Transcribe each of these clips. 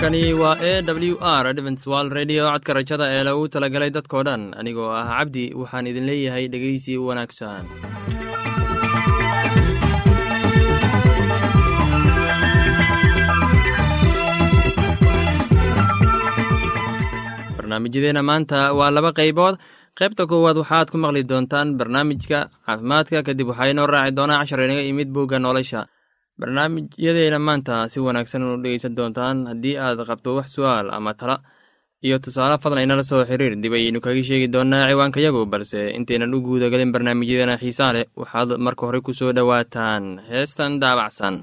halkani waa e w r adventswal redio codka rajada ee lagu talagalay dadkoo dhan anigoo ah cabdi waxaan idin leeyahay dhegeysi wanaagsan. Barnaamijyadeena maanta waa laba qaybood. Qaybta koowaad waxaad ku maqli doontaan barnaamijka caafimaadka kadib waxaa inoo raaci doonaa cashar inaga imid bugga nolosha barnaamijyadeena maanta si wanaagsan u dhegeysan doontaan haddii aad qabto wax su'aal ama tala. Iyo tusaale fadlan inala soo xiriir dib ayaynu kaga sheegi doonaa ciwaankayagu balse intaynan u guudagelin barnaamijyadeena xiisaa leh waxaad marka hore ku soo dhowaataan. Heestan daabacsan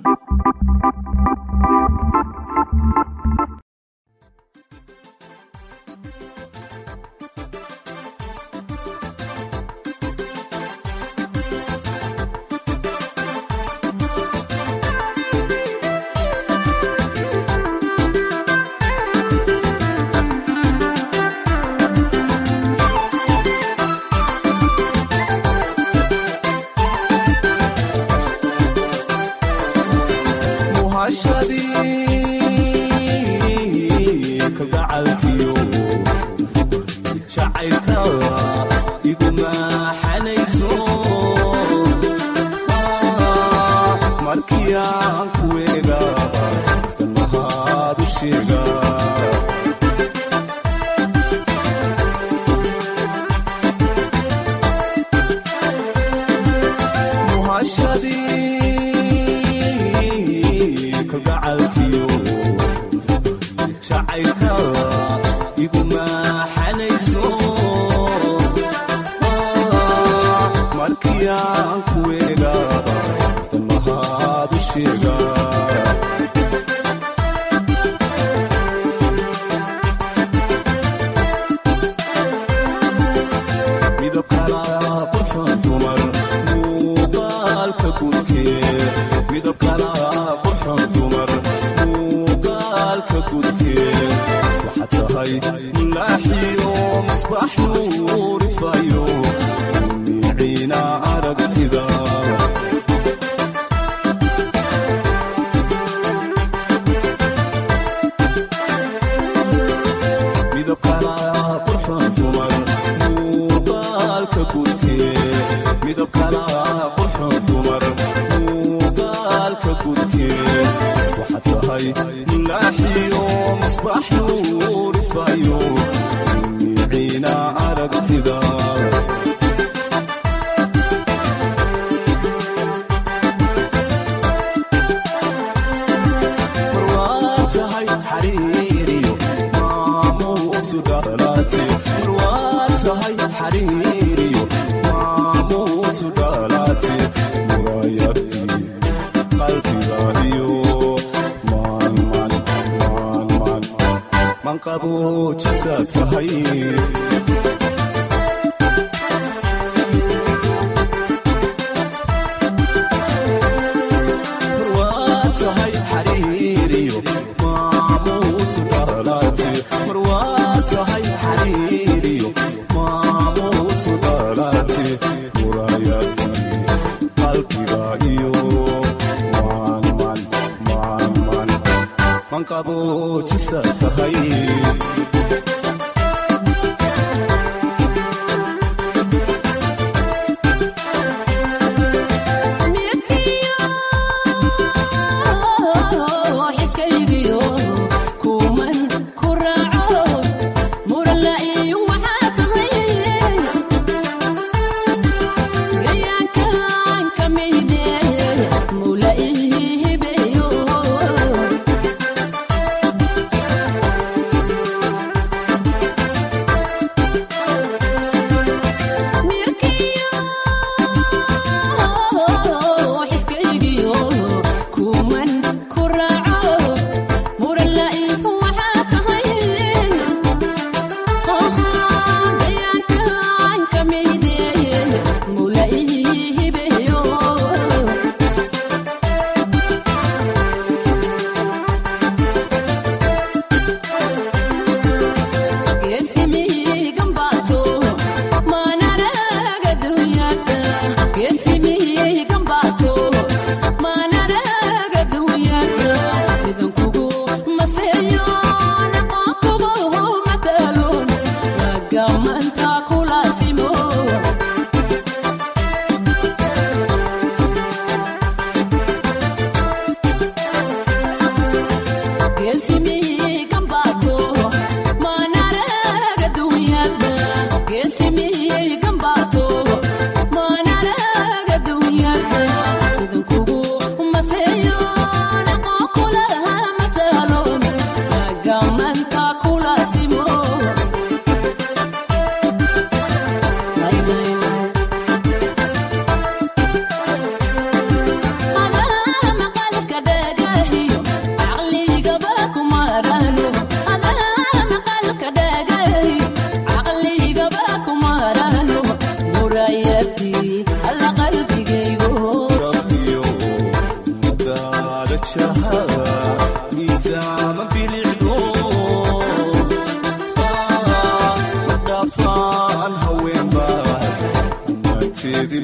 di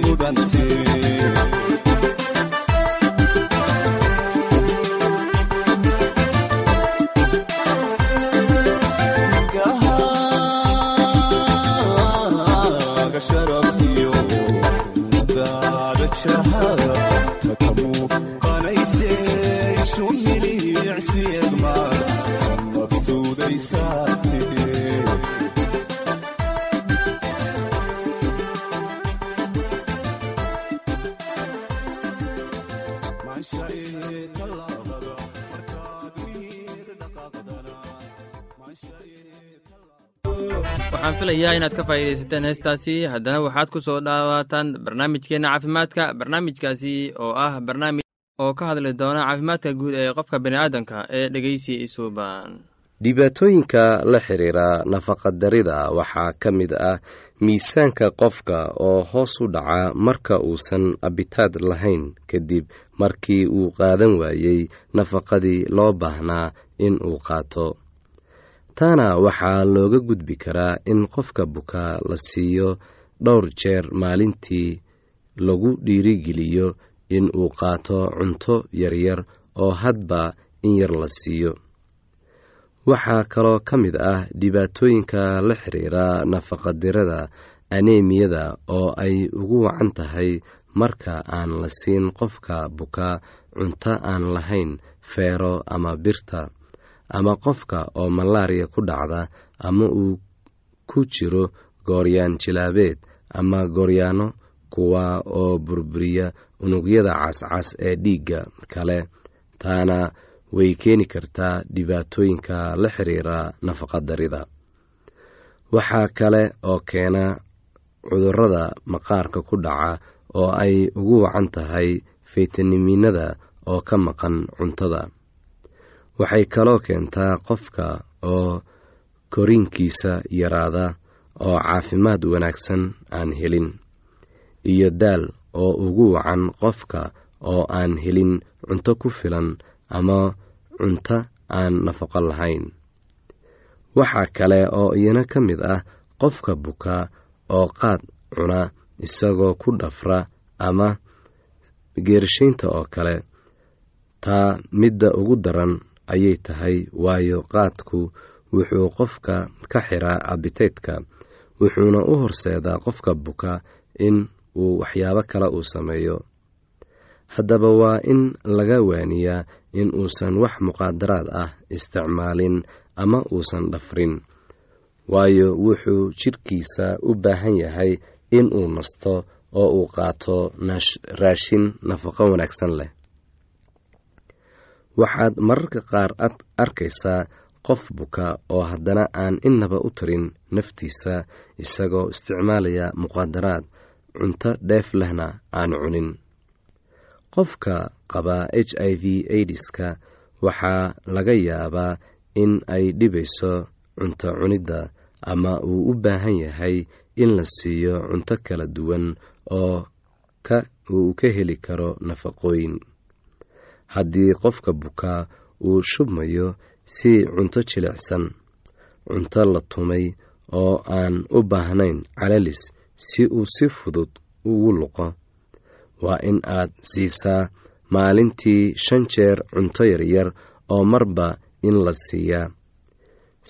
filayaa inaad ka faa'iidaysateen heestaasi. Haddana waxaad ku soo dhawaataan barnaamijkeenna caafimaadka barnaamijkaasi oo ah barnaamij oo ka hadli doona caafimaadka guud ee qofka bini'aadanka ee dhegeysi isuuban dhibaatooyinka la xiriira nafaqadarida waxaa ka mid ah miisaanka qofka oo hoos u dhaca marka uusan abitaad lahayn kadib markii uu qaadan waayey nafaqadii loo baahnaa in uu qaato taana waxaa looga gudbi karaa in qofka bukaa la siiyo dhowr jeer maalintii lagu dhiirigeliyo in uu qaato cunto yaryar oo hadba in yar la siiyo. Waxaa kaloo ka mid ah dhibaatooyinka la xiriira nafaqadirada aneemiyada oo ay ugu wacan tahay marka aan la siin qofka bukaa cunto aan lahayn feero ama birta ama qofka oo malaariya ku dhacda ama uu ku jiro gooryaan jilaabeed ama gooryaano kuwa oo burburiya unugyada cascas ee dhiigga kale taana way keeni kartaa dhibaatooyinka la xiriira nafaqadarida waxaa kale oo keena cudurrada maqaarka ku dhaca oo ay ugu wacan tahay faytamiinada oo ka maqan cuntada waxay kaloo keentaa qofka oo koriinkiisa yaraada oo caafimaad wanaagsan aan helin iyo daal oo ugu wacan qofka oo aan helin cunto ku filan ama cunto aan nafaqo lahayn. Waxaa kale oo iyana ka mid ah qofka bukaa oo qaad cuna isagoo ku dhafra ama geershaynta oo kale taa midda ugu daran ayay tahay waayo qaadku wuxuu qofka ka xiraa abiteydka wuxuuna u horseedaa qofka buka in uu waxyaabo kale uu sameeyo. Haddaba waa in laga waaniyaa in uusan wax muqaadaraad ah isticmaalin ama uusan dhafrin waayo wuxuu jidhkiisa u baahan yahay in uu nasto oo uu qaato raashin nafaqo wanaagsan leh waxaad mararka qaar arkaysaa qof buka oo haddana aan innaba u tarin naftiisa isagoo isticmaalaya muqaadaraad cunto dheef lehna aan cunin. Qofka qaba h i v aidiska waxaa laga yaabaa in ay dhibayso cunto cunidda ama uu u baahan yahay in la siiyo cunto kala duwan oo uu ka heli karo nafaqooyin haddii qofka bukaa uu shubmayo si cunto jilicsan cunto la tumay oo aan u baahnayn calalis si uu si fudud ugu luqo waa in aad siisaa maalintii shan jeer cunto yaryar oo marba in la siiyaa.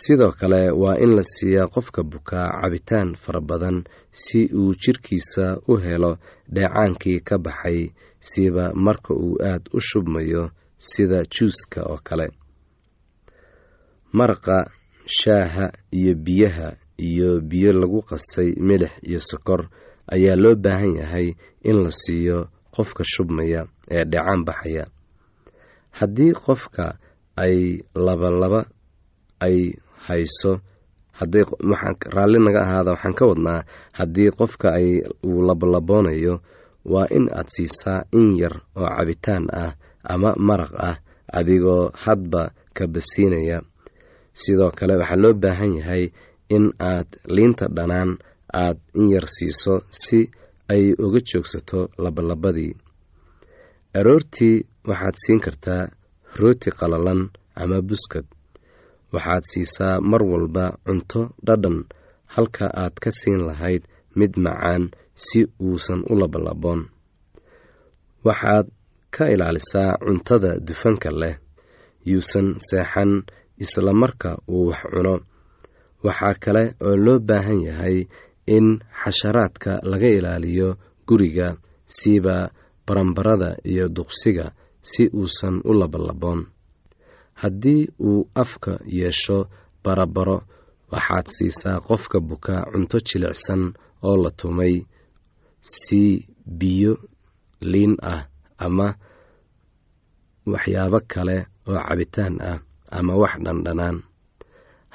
Sidoo kale waa in la siiyaa qofka bukaa cabitaan fara badan si uu jidhkiisa u helo dheecaankii ka baxay siba marka uu aad u shubmayo sida juuska oo kale. Maraqa shaaha iyo biyaha iyo biyo lagu qasay milix iyo sokor ayaa loo baahan yahay in la siiyo qofka shubmaya ee dheecaan baxaya. Haddii qofka ay labalaba ay hayso raalli naga ahaada waxaan ka wadnaa haddii qofka uu labalaboonayo waa in aad siisaa in yar oo cabitaan ah ama maraq ah adigoo hadba ka basiinaya. Sidoo kale waxaa loo baahan yahay in aad liinta dhanaan aad in yar siiso si ay uga joogsato labalabadii. Aroortii waxaad siin kartaa rooti qalalan ama buskad. Waxaad siisaa mar walba cunto dhadhan halka aad ka siin lahayd mid macaan si uusan u labalaboon waxaad ka ilaalisaa cuntada dufanka leh yuusan seexan isla marka uu wax cuno. Waxaa kale oo loo baahan yahay in xasharaadka laga ilaaliyo guriga siba barambarada iyo duqsiga si uusan u labalaboon haddii uu afka yeesho barabaro waxaad siisaa qofka buka cunto jilicsan oo la tumay sii biyo liin ah ama waxyaabo kale oo cabitaan ah ama wax dhandhanaan.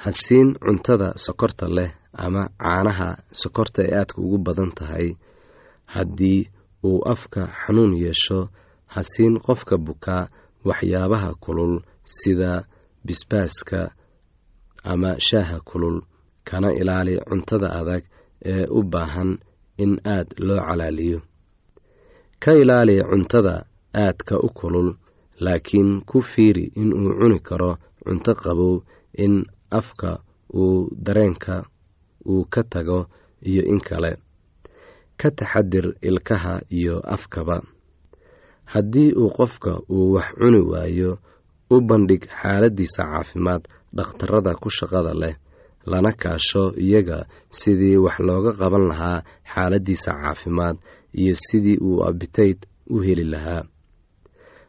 Ha siin cuntada sokorta leh ama caanaha sokorta ee aadka ugu badan tahay. Haddii uu afka xanuun yeesho ha siin qofka bukaa waxyaabaha kulul sida bisbaaska ama shaaha kulul. Kana ilaali cuntada adag ee u baahan in aad loo calaaliyo. Ka ilaali cuntada aadka u kulul laakiin ku fiiri inuu cuni karo cunto qabow in afka uu dareenka uu ka tago iyo in kale. Ka taxadir ilkaha iyo afkaba. Haddii uu qofka uu wax cuni waayo u bandhig xaaladdiisa caafimaad dhakhtarada ku shaqada leh lana kaasho iyaga sidii wax looga qaban lahaa xaaladdiisa caafimaad iyo sidii uu abitayd u heli lahaa.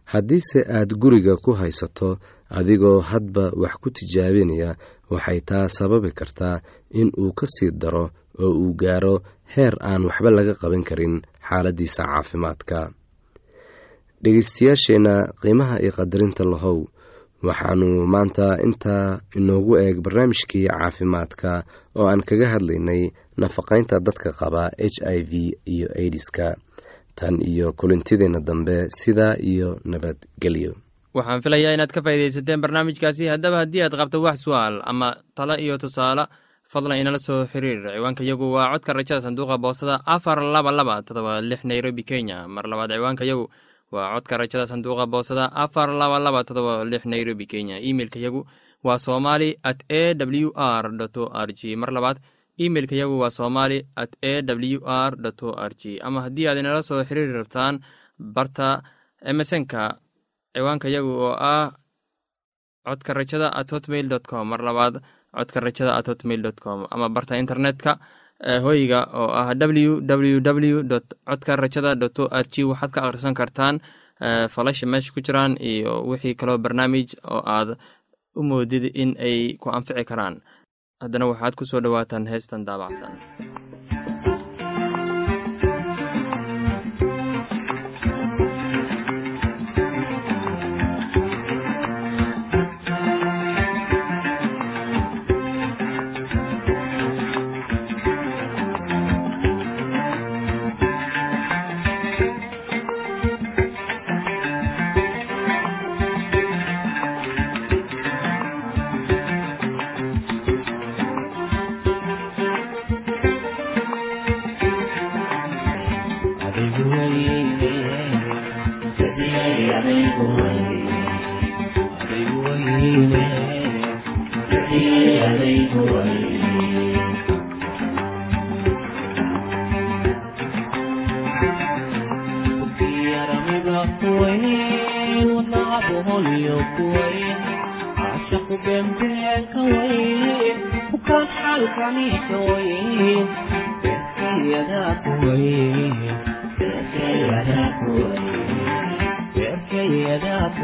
Haddiise aad guriga ku haysato adigoo hadba wax ku tijaabinaya waxay taa sababi kartaa in uu ka sii daro oo uu gaaro heer aan waxba laga qaban karin xaaladdiisa caafimaadka. Dhegeystayaasheenna qiimaha iyo qadarinta lahow waxaanu maanta intaa inoogu eeg barnaamijkii caafimaadka oo aan kaga hadlaynay nafaqaynta dadka qaba h i v iyo aidiska tan iyo kulintideenna dambe sidaa iyo nabadgelyo waxaan filayaa inaad ka faaidaysateen barnaamijkaasi. Haddaba haddii aad qabto wax su'aal ama talo iyo tusaale fadlan inala soo xiriir. Ciwaanka yagu waa codka rajada sanduuqa boosada afar laba laba todoba lix nairobi kenya. Mar labaad ciwaanka yagu waa codka rajada sanduuqa boosada afar laba laba todoba lix nairobi kenya. Imeilka yagu waa somali at a w r o r g mar labaad imeilka yagu waa somali at a w r o r g ama haddii aad inala soo xiriiri rabtaan barta emesonka ciwaanka yagu oo ah codka rajada at hotmail dot com. Mar labaad codka rajada at hotmail dot com. Ama barta internetka hoyga oo ah w w w dot codka rajada dot o r g waxaad ka akhrisan kartaan falasha meesha ku jiraan iyo wixii kaloo barnaamij oo aad u moodid in ay ku anfici karaan. Haddana waxaad ku soo dhowaataan heestan daabacsan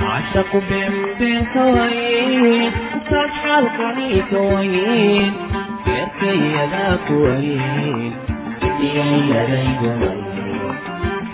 cashaqu beenbeenka wayn ukaas xaalkani ka wayn beerkayadaa ku wayn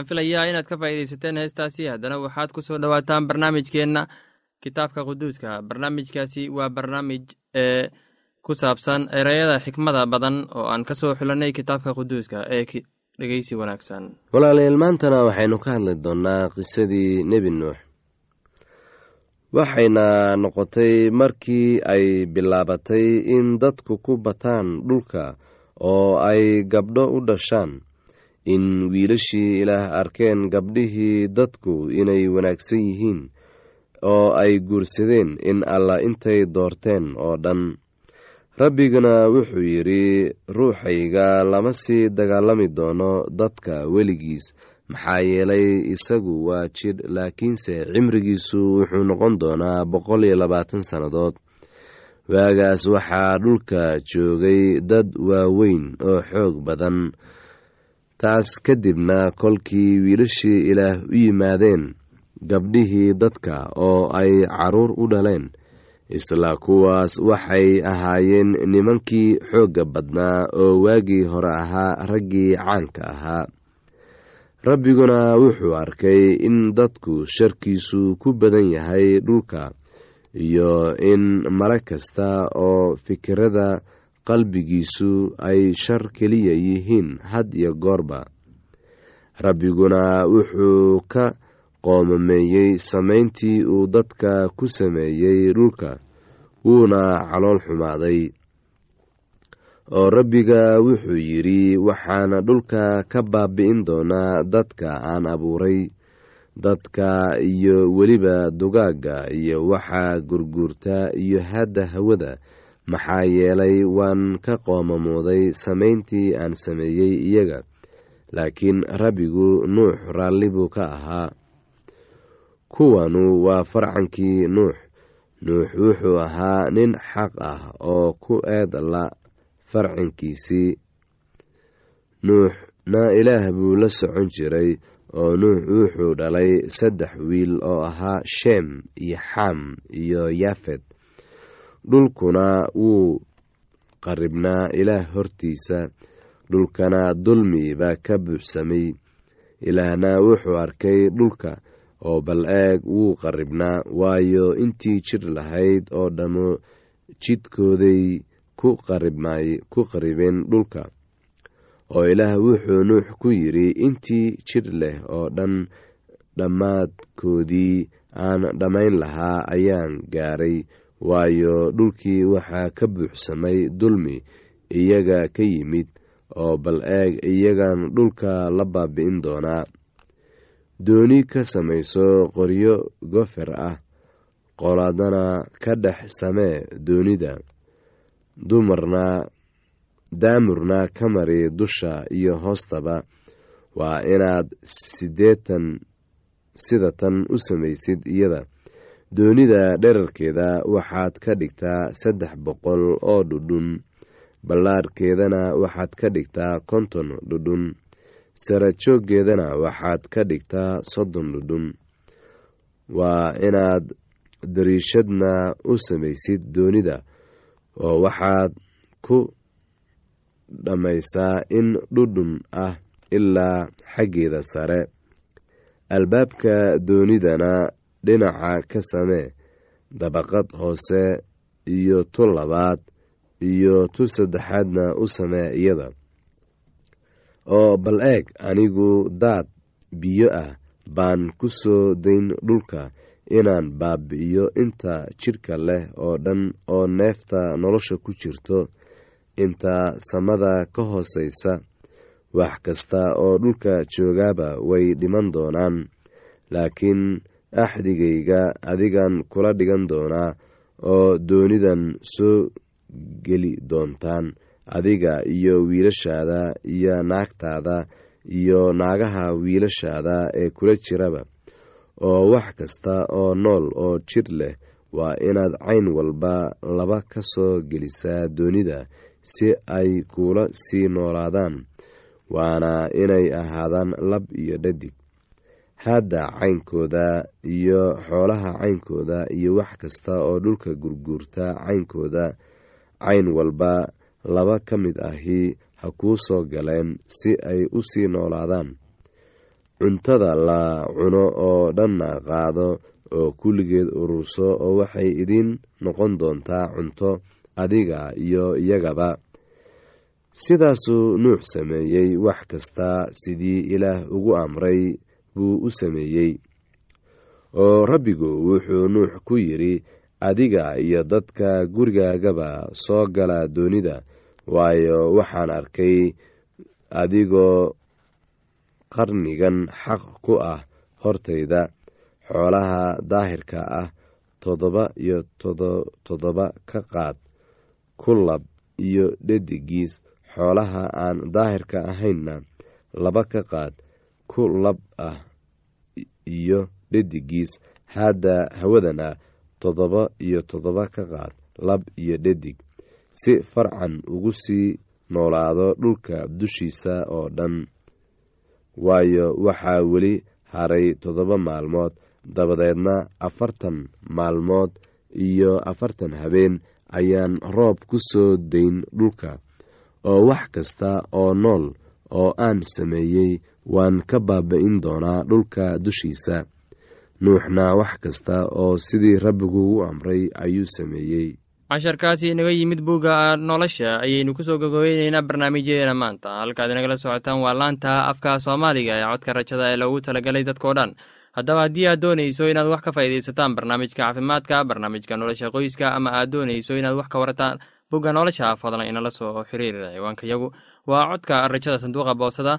waxaan filayaa inaad ka faa'iidaysateen heestaasi. Haddana waxaad ku soo dhowaataan barnaamijkeenna kitaabka quduuska. Barnaamijkaasi waa barnaamij ee ku saabsan ereyada xikmada badan oo aan ka soo xulanay kitaabka quduuska ee dhegeysi wanaagsan. Walaalayaal maantana waxaynu ka hadli doonnaa qisadii nebi nuux. Waxayna noqotay markii ay bilaabatay in dadku ku bataan dhulka oo ay gabdho u dhashaan in wiilashii ilaah arkeen gabdhihii dadku inay wanaagsan yihiin oo ay guursadeen in allah intay doorteen oo dhan. Rabbiguna wuxuu yidhi ruuxayga lama sii dagaalami doono dadka weligiis. Maxaa yeelay isagu waa jidh laakiinse cimrigiisu wuxuu noqon doonaa boqol iyo labaatan sannadood. Waagaas waxaa dhulka joogay dad waaweyn oo xoog badan taas kadibna kolkii wiilashii ilaah u yimaadeen gabdhihii dadka oo ay carruur u dhaleen isla kuwaas waxay ahaayeen nimankii xoogga badnaa oo waagii hore ahaa raggii caanka ahaa. Rabbiguna wuxuu arkay in dadku sharkiisu ku badan yahay dhulka iyo in male kasta oo fikirada qalbigiisu ay shar keliya yihiin had iyo goorba. Rabbiguna wuxuu ka qoomameeyey samayntii uu dadka ku sameeyey dhulka wuuna calool xumaaday. Oo rabbiga wuxuu yidhi waxaana dhulka ka baabi'in doonaa dadka aan abuuray dadka iyo weliba dugaagga iyo waxa gurguurta iyo hadda hawada maxaa yeelay waan ka qoomamooday samayntii aan sameeyey iyaga laakiin rabbigu nuux raalli buu ka ahaa. Kuwanu waa farcankii nuux. Nuux wuxuu ahaa nin xaq ah oo ku eed la farcankiisii nuuxna ilaah buu la socon jiray oo nuux wuxuu dhalay saddex wiil oo ahaa sheem iyo xam iyo yafed dhulkuna wuu qaribnaa ilaah hortiisa. Dhulkana dulmi baa ka buuxsamay ilaahna wuxuu arkay dhulka oo bal eeg wuu qaribnaa. Waayo intii jir lahayd oo dhammo jidkooday ku qaribeen dhulka. Oo ilaah wuxuu nuux ku yidhi intii jir leh oo dhan dhammaadkoodii aan dhammayn lahaa ayaan gaaray waayo dhulkii waxaa ka buuxsamay dulmi iyaga ka yimid oo bal eeg iyagan dhulka la baabi'in doonaa. Dooni ka samayso qoryo gofer ah qoladana ka dhex samee doonida. Dumarna daamurna ka mari dusha iyo hoostaba. Waa inaad sideetan sida tan u samaysid iyada doonida dherarkeeda waxaad ka dhigtaa saddex boqol oo dhudhun. Ballaadhkeedana waxaad ka dhigtaa konton dhudhun. Sarajooggeedana waxaad ka dhigtaa soddon dhudhun. Waa inaad dariishadna u samaysid doonida oo waxaad ku dhammaysaa in dhudhun ah ilaa xaggeeda sare. Albaabka doonidana dhinaca ka samee dabaqad hoose iyo tu labaad iyo tu saddexaadna u samee iyada. Oo bal eeg anigu daad biyo ah baan ku soo dayn dhulka inaan baabi'iyo inta jidhka leh oo dhan oo neefta nolosha ku jirto. Inta samada ka hoosaysa wax kasta oo dhulka joogaaba way dhiman doonaan laakiin axdigayga adigan kula dhigan doonaa oo doonidan soo geli doontaan adiga iyo wiilashaada iyo naagtaada iyo naagaha wiilashaada ee kula jiraba. Oo wax kasta oo nool oo jir leh waa inaad cayn walba laba ka soo gelisaa doonida si ay kuula sii noolaadaan waana inay ahaadaan lab iyo dhadig haadda caynkooda iyo xoolaha caynkooda iyo wax kasta oo dhulka gurguurta caynkooda cayn walba laba ka mid ahi ha kuu soo galeen si ay u sii noolaadaan. Cuntada la cuno oo dhanna qaado oo kulligeed ururso oo waxay idiin noqon doontaa cunto adiga iyo iyagaba. Sidaasuu nuux sameeyey wax kasta sidii ilaah ugu amray buu u sameeyey. Oo rabbigu wuxuu nuux ku yidhi adiga iyo dadka gurigaagaba soo gala doonida waayo waxaan arkay adigoo qarnigan xaq ku ah hortayda xoolaha daahirka ah toddoba iyo toddoba ka qaad ku lab iyo dhedigiis xoolaha aan daahirka ahaynna laba ka qaad ku lab ah iyo dhedigiis haadda hawadana toddoba iyo toddoba ka qaad lab iyo dhedig si farcan ugu sii noolaado dhulka dushiisa oo dhan. Waayo waxaa weli haray toddoba maalmood dabadeedna afartan maalmood iyo afartan habeen ayaan roob ku soo dayn dhulka. Oo wax kasta oo nool oo aan sameeyey waan ka baaba-in doonaa dhulka dushiisa. Nuuxna wax kasta oo sidii rabbigu u amray ayuu sameeyey. Casharkaasi inaga yimid bugga nolosha ayaynu ku soo gogobeyneynaa barnaamijyadeena maanta. Halkaad inagala socotaan waa laanta afka soomaaliga ee codka rajada ee loogu talagalay dadkao dhan. Haddaba haddii aad doonayso inaad wax ka faa'iidaysataan barnaamijka caafimaadka barnaamijka nolosha qoyska ama aad doonayso inaad wax ka warataan bugga nolosha fadlan inala soo xiriir ciwaanka yagu. Waa codka rajada sanduuqa boosada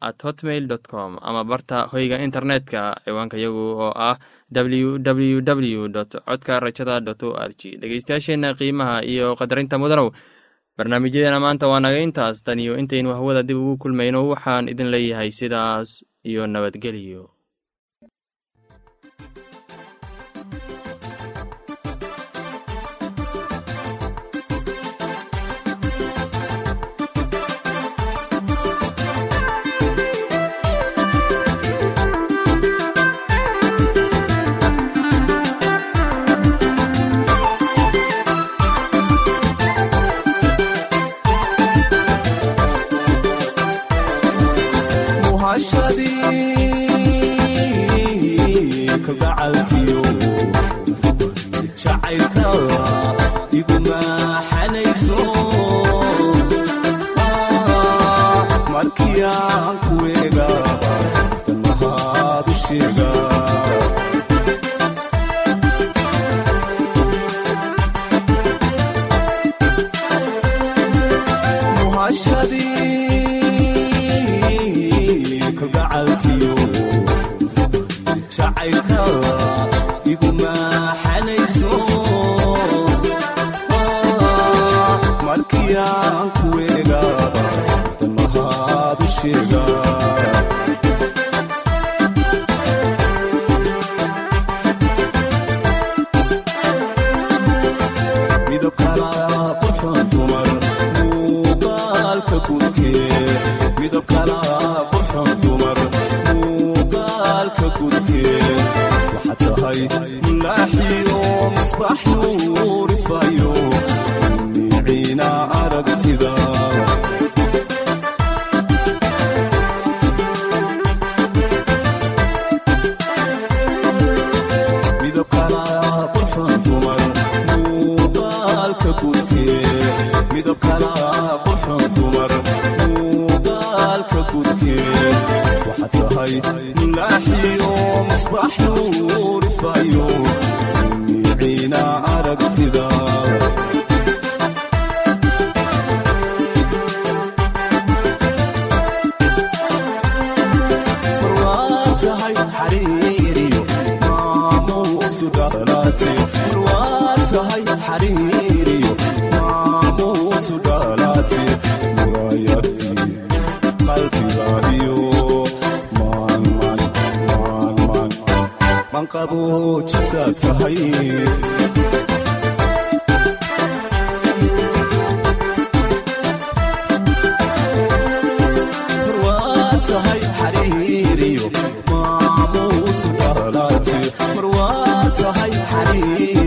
at hotmail com ama barta hoyga internetka ciwaanka yagu oo ah w w w dot codka rajada dot o r g dhegeystayaasheenna qiimaha iyo qadarinta mudanow barnaamijyadeena maanta waa naga intaas. Tan iyo intaynu hawada dib ugu kulmayno waxaan idin leeyahay sidaas iyo nabadgelyo jacaylka iguma qurxoon dumar manqaboojisaa tahay dhalaate marwaa tahay xariiriyo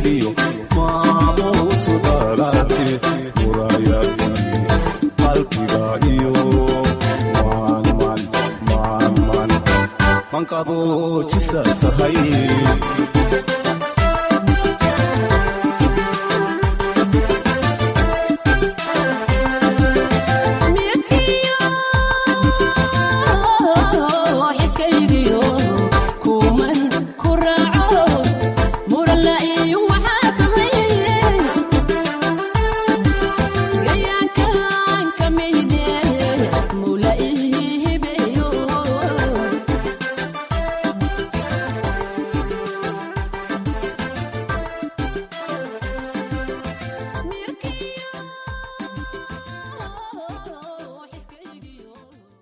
maan manqaboojisaa tahay